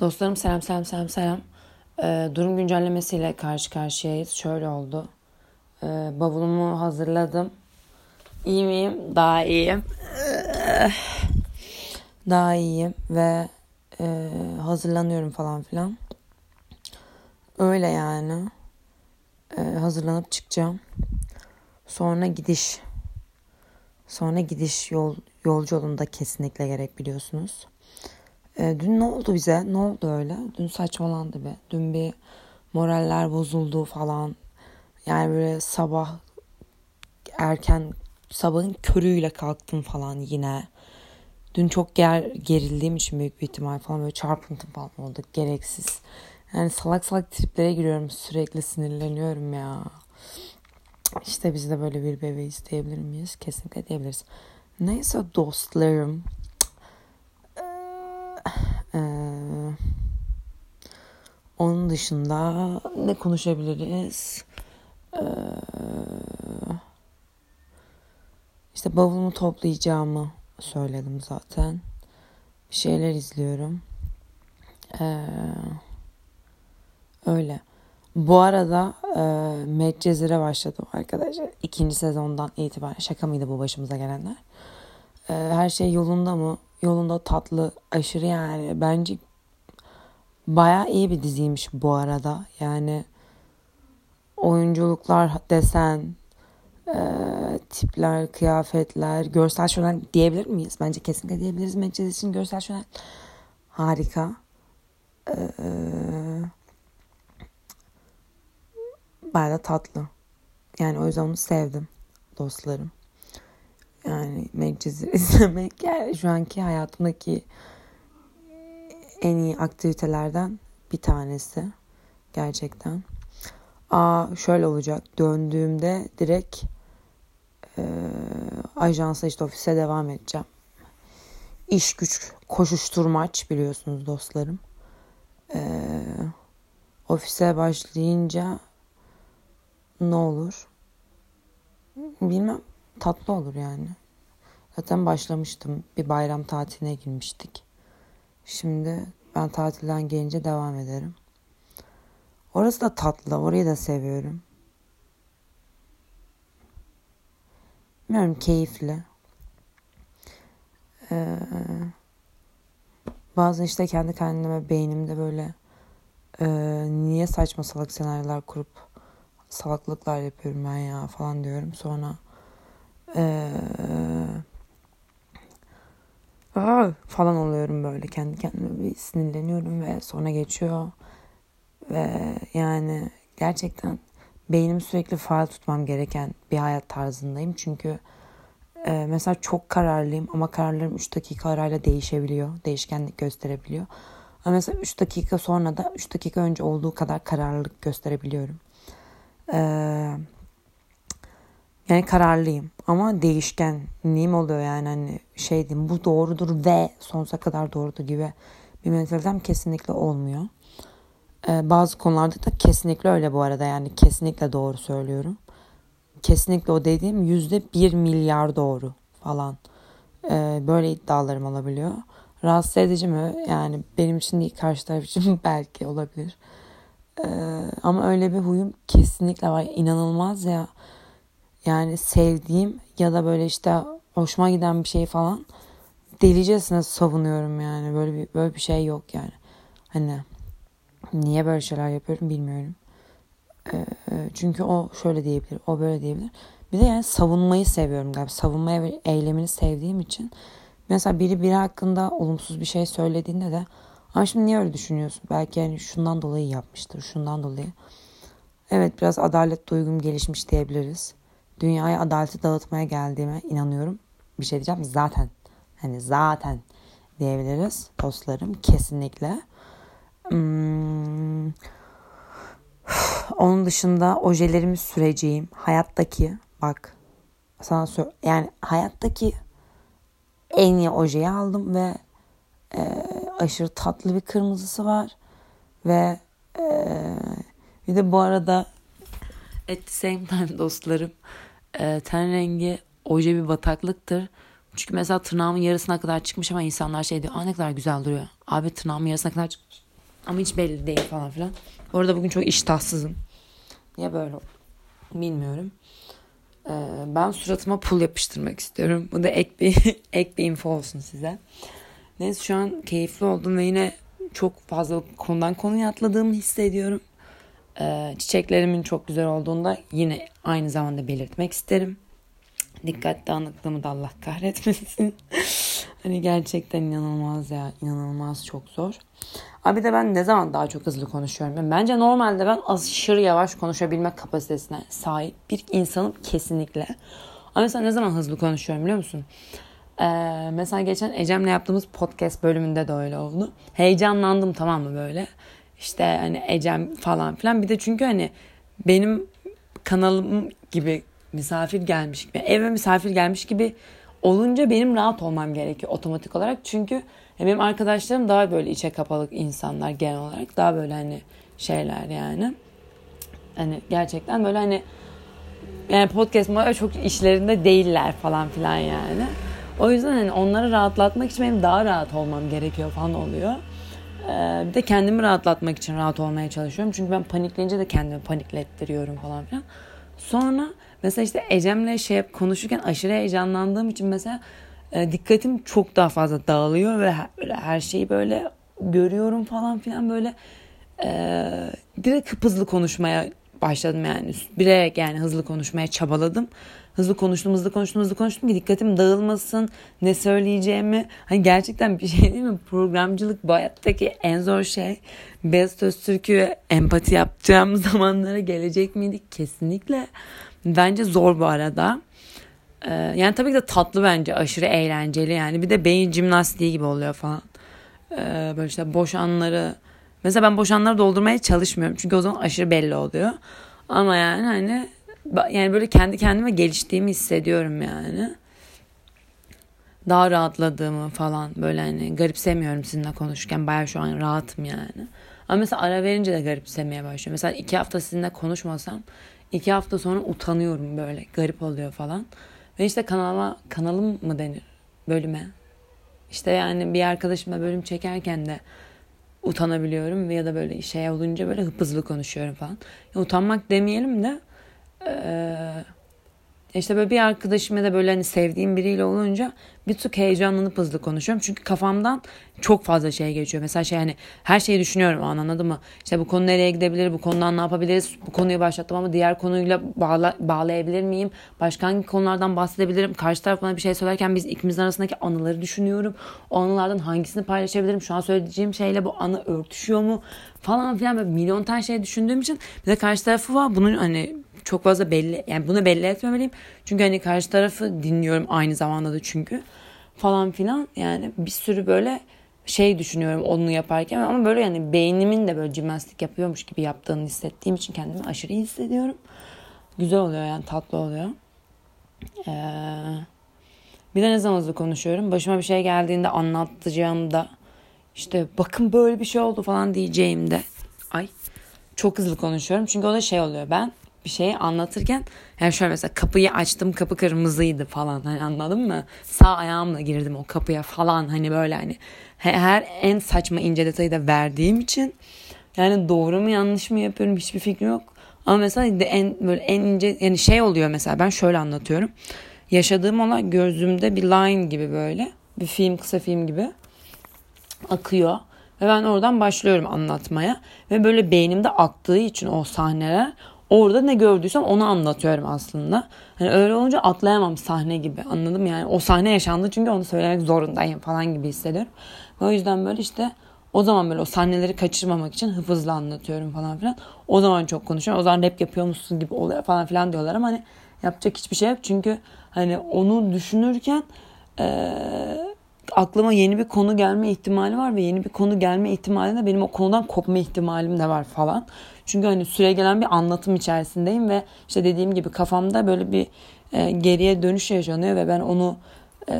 Dostlarım selam selam selam selam. Ee, durum güncellemesiyle karşı karşıyayız. Şöyle oldu. Ee, bavulumu hazırladım. İyi miyim? Daha iyiyim. Daha iyiyim ve e, hazırlanıyorum falan filan. Öyle yani. Ee, hazırlanıp çıkacağım. Sonra gidiş. Sonra gidiş yol yolcu yolunda kesinlikle gerek biliyorsunuz. E, dün ne oldu bize? Ne oldu öyle? Dün saçmalandı be. Dün bir moraller bozuldu falan. Yani böyle sabah erken sabahın körüyle kalktım falan yine. Dün çok ger, gerildiğim için büyük bir ihtimal falan böyle çarpıntım falan oldu. Gereksiz. Yani salak salak triplere giriyorum. Sürekli sinirleniyorum ya. İşte biz de böyle bir bebeğiz diyebilir miyiz? Kesinlikle diyebiliriz. Neyse dostlarım. Ee, onun dışında ne konuşabiliriz? Ee, işte bavulumu toplayacağımı söyledim zaten. Bir şeyler izliyorum. Ee, öyle. Bu arada e, Medcezir'e başladım arkadaşlar. İkinci sezondan itibaren. Şaka mıydı bu başımıza gelenler? Ee, her şey yolunda mı? Yolunda tatlı, aşırı yani. Bence baya iyi bir diziymiş bu arada. Yani oyunculuklar desen, e, tipler, kıyafetler, görsel şölen diyebilir miyiz? Bence kesinlikle diyebiliriz. Medcezir için görsel şölen harika. Ee, baya da tatlı. Yani o yüzden onu sevdim dostlarım. Yani Medcezir izlemek yani şu anki hayatımdaki en iyi aktivitelerden bir tanesi. Gerçekten. Aa şöyle olacak. Döndüğümde direkt e, ajansa işte ofise devam edeceğim. İş güç koşuşturmaç biliyorsunuz dostlarım. E, ofise başlayınca ne olur? Bilmem tatlı olur yani. Zaten başlamıştım. Bir bayram tatiline girmiştik. Şimdi ben tatilden gelince devam ederim. Orası da tatlı. Orayı da seviyorum. Bilmiyorum keyifli. Ee, bazen işte kendi kendime beynimde böyle e, niye saçma salak senaryolar kurup salaklıklar yapıyorum ben ya falan diyorum. Sonra ee, falan oluyorum böyle. Kendi kendime bir sinirleniyorum ve sonra geçiyor. Ve yani gerçekten beynimi sürekli faal tutmam gereken bir hayat tarzındayım. Çünkü e, mesela çok kararlıyım ama kararlarım 3 dakika arayla değişebiliyor değişkenlik gösterebiliyor. Ama mesela 3 dakika sonra da 3 dakika önce olduğu kadar kararlılık gösterebiliyorum. Eee yani kararlıyım ama değişkenliğim oluyor yani hani şey diyeyim bu doğrudur ve sonsuza kadar doğrudur gibi bir mentalitem kesinlikle olmuyor. Ee, bazı konularda da kesinlikle öyle bu arada yani kesinlikle doğru söylüyorum. Kesinlikle o dediğim yüzde bir milyar doğru falan. Ee, böyle iddialarım olabiliyor. Rahatsız edici mi? Yani benim için değil karşı taraf için belki olabilir. Ee, ama öyle bir huyum kesinlikle var. İnanılmaz ya yani sevdiğim ya da böyle işte hoşuma giden bir şey falan delicesine savunuyorum yani. Böyle bir böyle bir şey yok yani. Hani niye böyle şeyler yapıyorum bilmiyorum. Ee, çünkü o şöyle diyebilir, o böyle diyebilir. Bir de yani savunmayı seviyorum galiba. Savunmaya ve eylemini sevdiğim için. Mesela biri biri hakkında olumsuz bir şey söylediğinde de ama şimdi niye öyle düşünüyorsun? Belki yani şundan dolayı yapmıştır, şundan dolayı. Evet biraz adalet duygum gelişmiş diyebiliriz dünyaya adaleti dağıtmaya geldiğime inanıyorum. Bir şey diyeceğim zaten hani zaten diyebiliriz dostlarım kesinlikle. Hmm. Onun dışında ojelerimi süreceğim. Hayattaki bak sana sor yani hayattaki en iyi ojeyi aldım ve e, aşırı tatlı bir kırmızısı var ve e, bir de bu arada at the same time dostlarım e, ten rengi oje bir bataklıktır. Çünkü mesela tırnağımın yarısına kadar çıkmış ama insanlar şey diyor. Aa ne kadar güzel duruyor. Abi tırnağımın yarısına kadar çıkmış. Ama hiç belli değil falan filan. Orada bugün çok iştahsızım. Niye böyle bilmiyorum. Ee, ben suratıma pul yapıştırmak istiyorum. Bu da ek bir, ek bir info olsun size. Neyse şu an keyifli oldum ve yine çok fazla konudan konuya atladığımı hissediyorum. Ee, çiçeklerimin çok güzel olduğunda yine aynı zamanda belirtmek isterim. Dikkat dağınıklığımı da Allah kahretmesin. hani gerçekten inanılmaz ya. inanılmaz çok zor. Abi de ben ne zaman daha çok hızlı konuşuyorum? Bence normalde ben aşırı yavaş konuşabilme kapasitesine sahip bir insanım kesinlikle. Ama mesela ne zaman hızlı konuşuyorum biliyor musun? Ee, mesela geçen Ecem'le yaptığımız podcast bölümünde de öyle oldu. Heyecanlandım tamam mı böyle. İşte hani Ecem falan filan. Bir de çünkü hani benim kanalım gibi misafir gelmiş gibi, eve misafir gelmiş gibi olunca benim rahat olmam gerekiyor otomatik olarak. Çünkü benim arkadaşlarım daha böyle içe kapalı insanlar genel olarak. Daha böyle hani şeyler yani. Hani gerçekten böyle hani yani podcast çok işlerinde değiller falan filan yani. O yüzden hani onları rahatlatmak için benim daha rahat olmam gerekiyor falan oluyor. Ee, bir de kendimi rahatlatmak için rahat olmaya çalışıyorum. Çünkü ben panikleyince de kendimi paniklettiriyorum falan filan. Sonra mesela işte Ecem'le şey konuşurken aşırı heyecanlandığım için mesela e, dikkatim çok daha fazla dağılıyor ve her, her şeyi böyle görüyorum falan filan böyle e, direkt hızlı konuşmaya başladım yani. Bilerek yani hızlı konuşmaya çabaladım. Hızlı konuştum, hızlı konuştum, hızlı konuştum ki dikkatim dağılmasın. Ne söyleyeceğimi. Hani gerçekten bir şey değil mi? Programcılık bu hayattaki en zor şey. Beyaz Öztürk'ü empati yapacağım zamanlara gelecek miydik? Kesinlikle. Bence zor bu arada. Ee, yani tabii ki de tatlı bence. Aşırı eğlenceli yani. Bir de beyin jimnastiği gibi oluyor falan. Ee, böyle işte boş anları Mesela ben boş anları doldurmaya çalışmıyorum. Çünkü o zaman aşırı belli oluyor. Ama yani hani yani böyle kendi kendime geliştiğimi hissediyorum yani. Daha rahatladığımı falan böyle hani garipsemiyorum sizinle konuşurken. Baya şu an rahatım yani. Ama mesela ara verince de garipsemeye başlıyorum. Mesela iki hafta sizinle konuşmasam iki hafta sonra utanıyorum böyle. Garip oluyor falan. Ve işte kanalıma, kanalım mı denir bölüme. İşte yani bir arkadaşımla bölüm çekerken de utanabiliyorum ya da böyle şey olunca böyle hızlı konuşuyorum falan. Ya, utanmak demeyelim de ee, işte böyle bir arkadaşım ya da böyle hani sevdiğim biriyle olunca bir tık heyecanlanıp hızlı konuşuyorum. Çünkü kafamdan çok fazla şey geçiyor. Mesela şey hani her şeyi düşünüyorum o an anladın mı? İşte bu konu nereye gidebilir? Bu konudan ne yapabiliriz? Bu konuyu başlattım ama diğer konuyla bağla, bağlayabilir miyim? Başka hangi konulardan bahsedebilirim? Karşı taraf bana bir şey söylerken biz ikimizin arasındaki anıları düşünüyorum. O anılardan hangisini paylaşabilirim? Şu an söyleyeceğim şeyle bu anı örtüşüyor mu? Falan filan böyle milyon tane şey düşündüğüm için bir de karşı tarafı var. Bunun hani çok fazla belli yani bunu belli etmemeliyim. Çünkü hani karşı tarafı dinliyorum aynı zamanda da çünkü falan filan yani bir sürü böyle şey düşünüyorum onu yaparken ama böyle yani beynimin de böyle jimnastik yapıyormuş gibi yaptığını hissettiğim için kendimi aşırı iyi hissediyorum. Güzel oluyor yani tatlı oluyor. Ee, bir de ne zaman hızlı konuşuyorum. Başıma bir şey geldiğinde anlatacağımda işte bakın böyle bir şey oldu falan diyeceğimde ay çok hızlı konuşuyorum. Çünkü o da şey oluyor ben bir şeyi anlatırken yani şöyle mesela kapıyı açtım kapı kırmızıydı falan hani anladın mı? Sağ ayağımla girdim o kapıya falan hani böyle hani her en saçma ince detayı da verdiğim için yani doğru mu yanlış mı yapıyorum hiçbir fikrim yok. Ama mesela de en böyle en ince yani şey oluyor mesela ben şöyle anlatıyorum. Yaşadığım olay gözümde bir line gibi böyle bir film kısa film gibi akıyor. Ve ben oradan başlıyorum anlatmaya. Ve böyle beynimde aktığı için o sahneler orada ne gördüysem onu anlatıyorum aslında. Hani öyle olunca atlayamam sahne gibi anladım yani o sahne yaşandı çünkü onu söylemek zorundayım falan gibi hissediyorum. o yüzden böyle işte o zaman böyle o sahneleri kaçırmamak için hızlı anlatıyorum falan filan. O zaman çok konuşuyorum. O zaman rap yapıyor musun gibi oluyor falan filan diyorlar ama hani yapacak hiçbir şey yok. Çünkü hani onu düşünürken ee, aklıma yeni bir konu gelme ihtimali var ve yeni bir konu gelme ihtimalinde benim o konudan kopma ihtimalim de var falan. Çünkü hani süre gelen bir anlatım içerisindeyim ve işte dediğim gibi kafamda böyle bir e, geriye dönüş yaşanıyor ve ben onu e,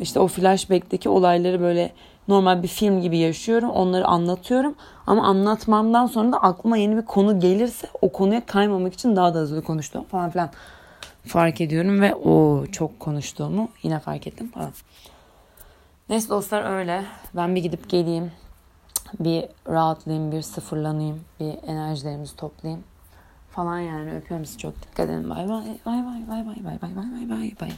işte o flashback'teki olayları böyle normal bir film gibi yaşıyorum. Onları anlatıyorum. Ama anlatmamdan sonra da aklıma yeni bir konu gelirse o konuya kaymamak için daha da hızlı konuştum falan filan fark ediyorum ve o çok konuştuğumu yine fark ettim falan. Neyse dostlar öyle. Ben bir gidip geleyim. bir rahatlayayım, bir sıfırlanayım, bir enerjilerimizi toplayayım falan yani öpüyorum sizi çok dikkat edin. Bay bay bay bay bay bay bay bay bay bay bay.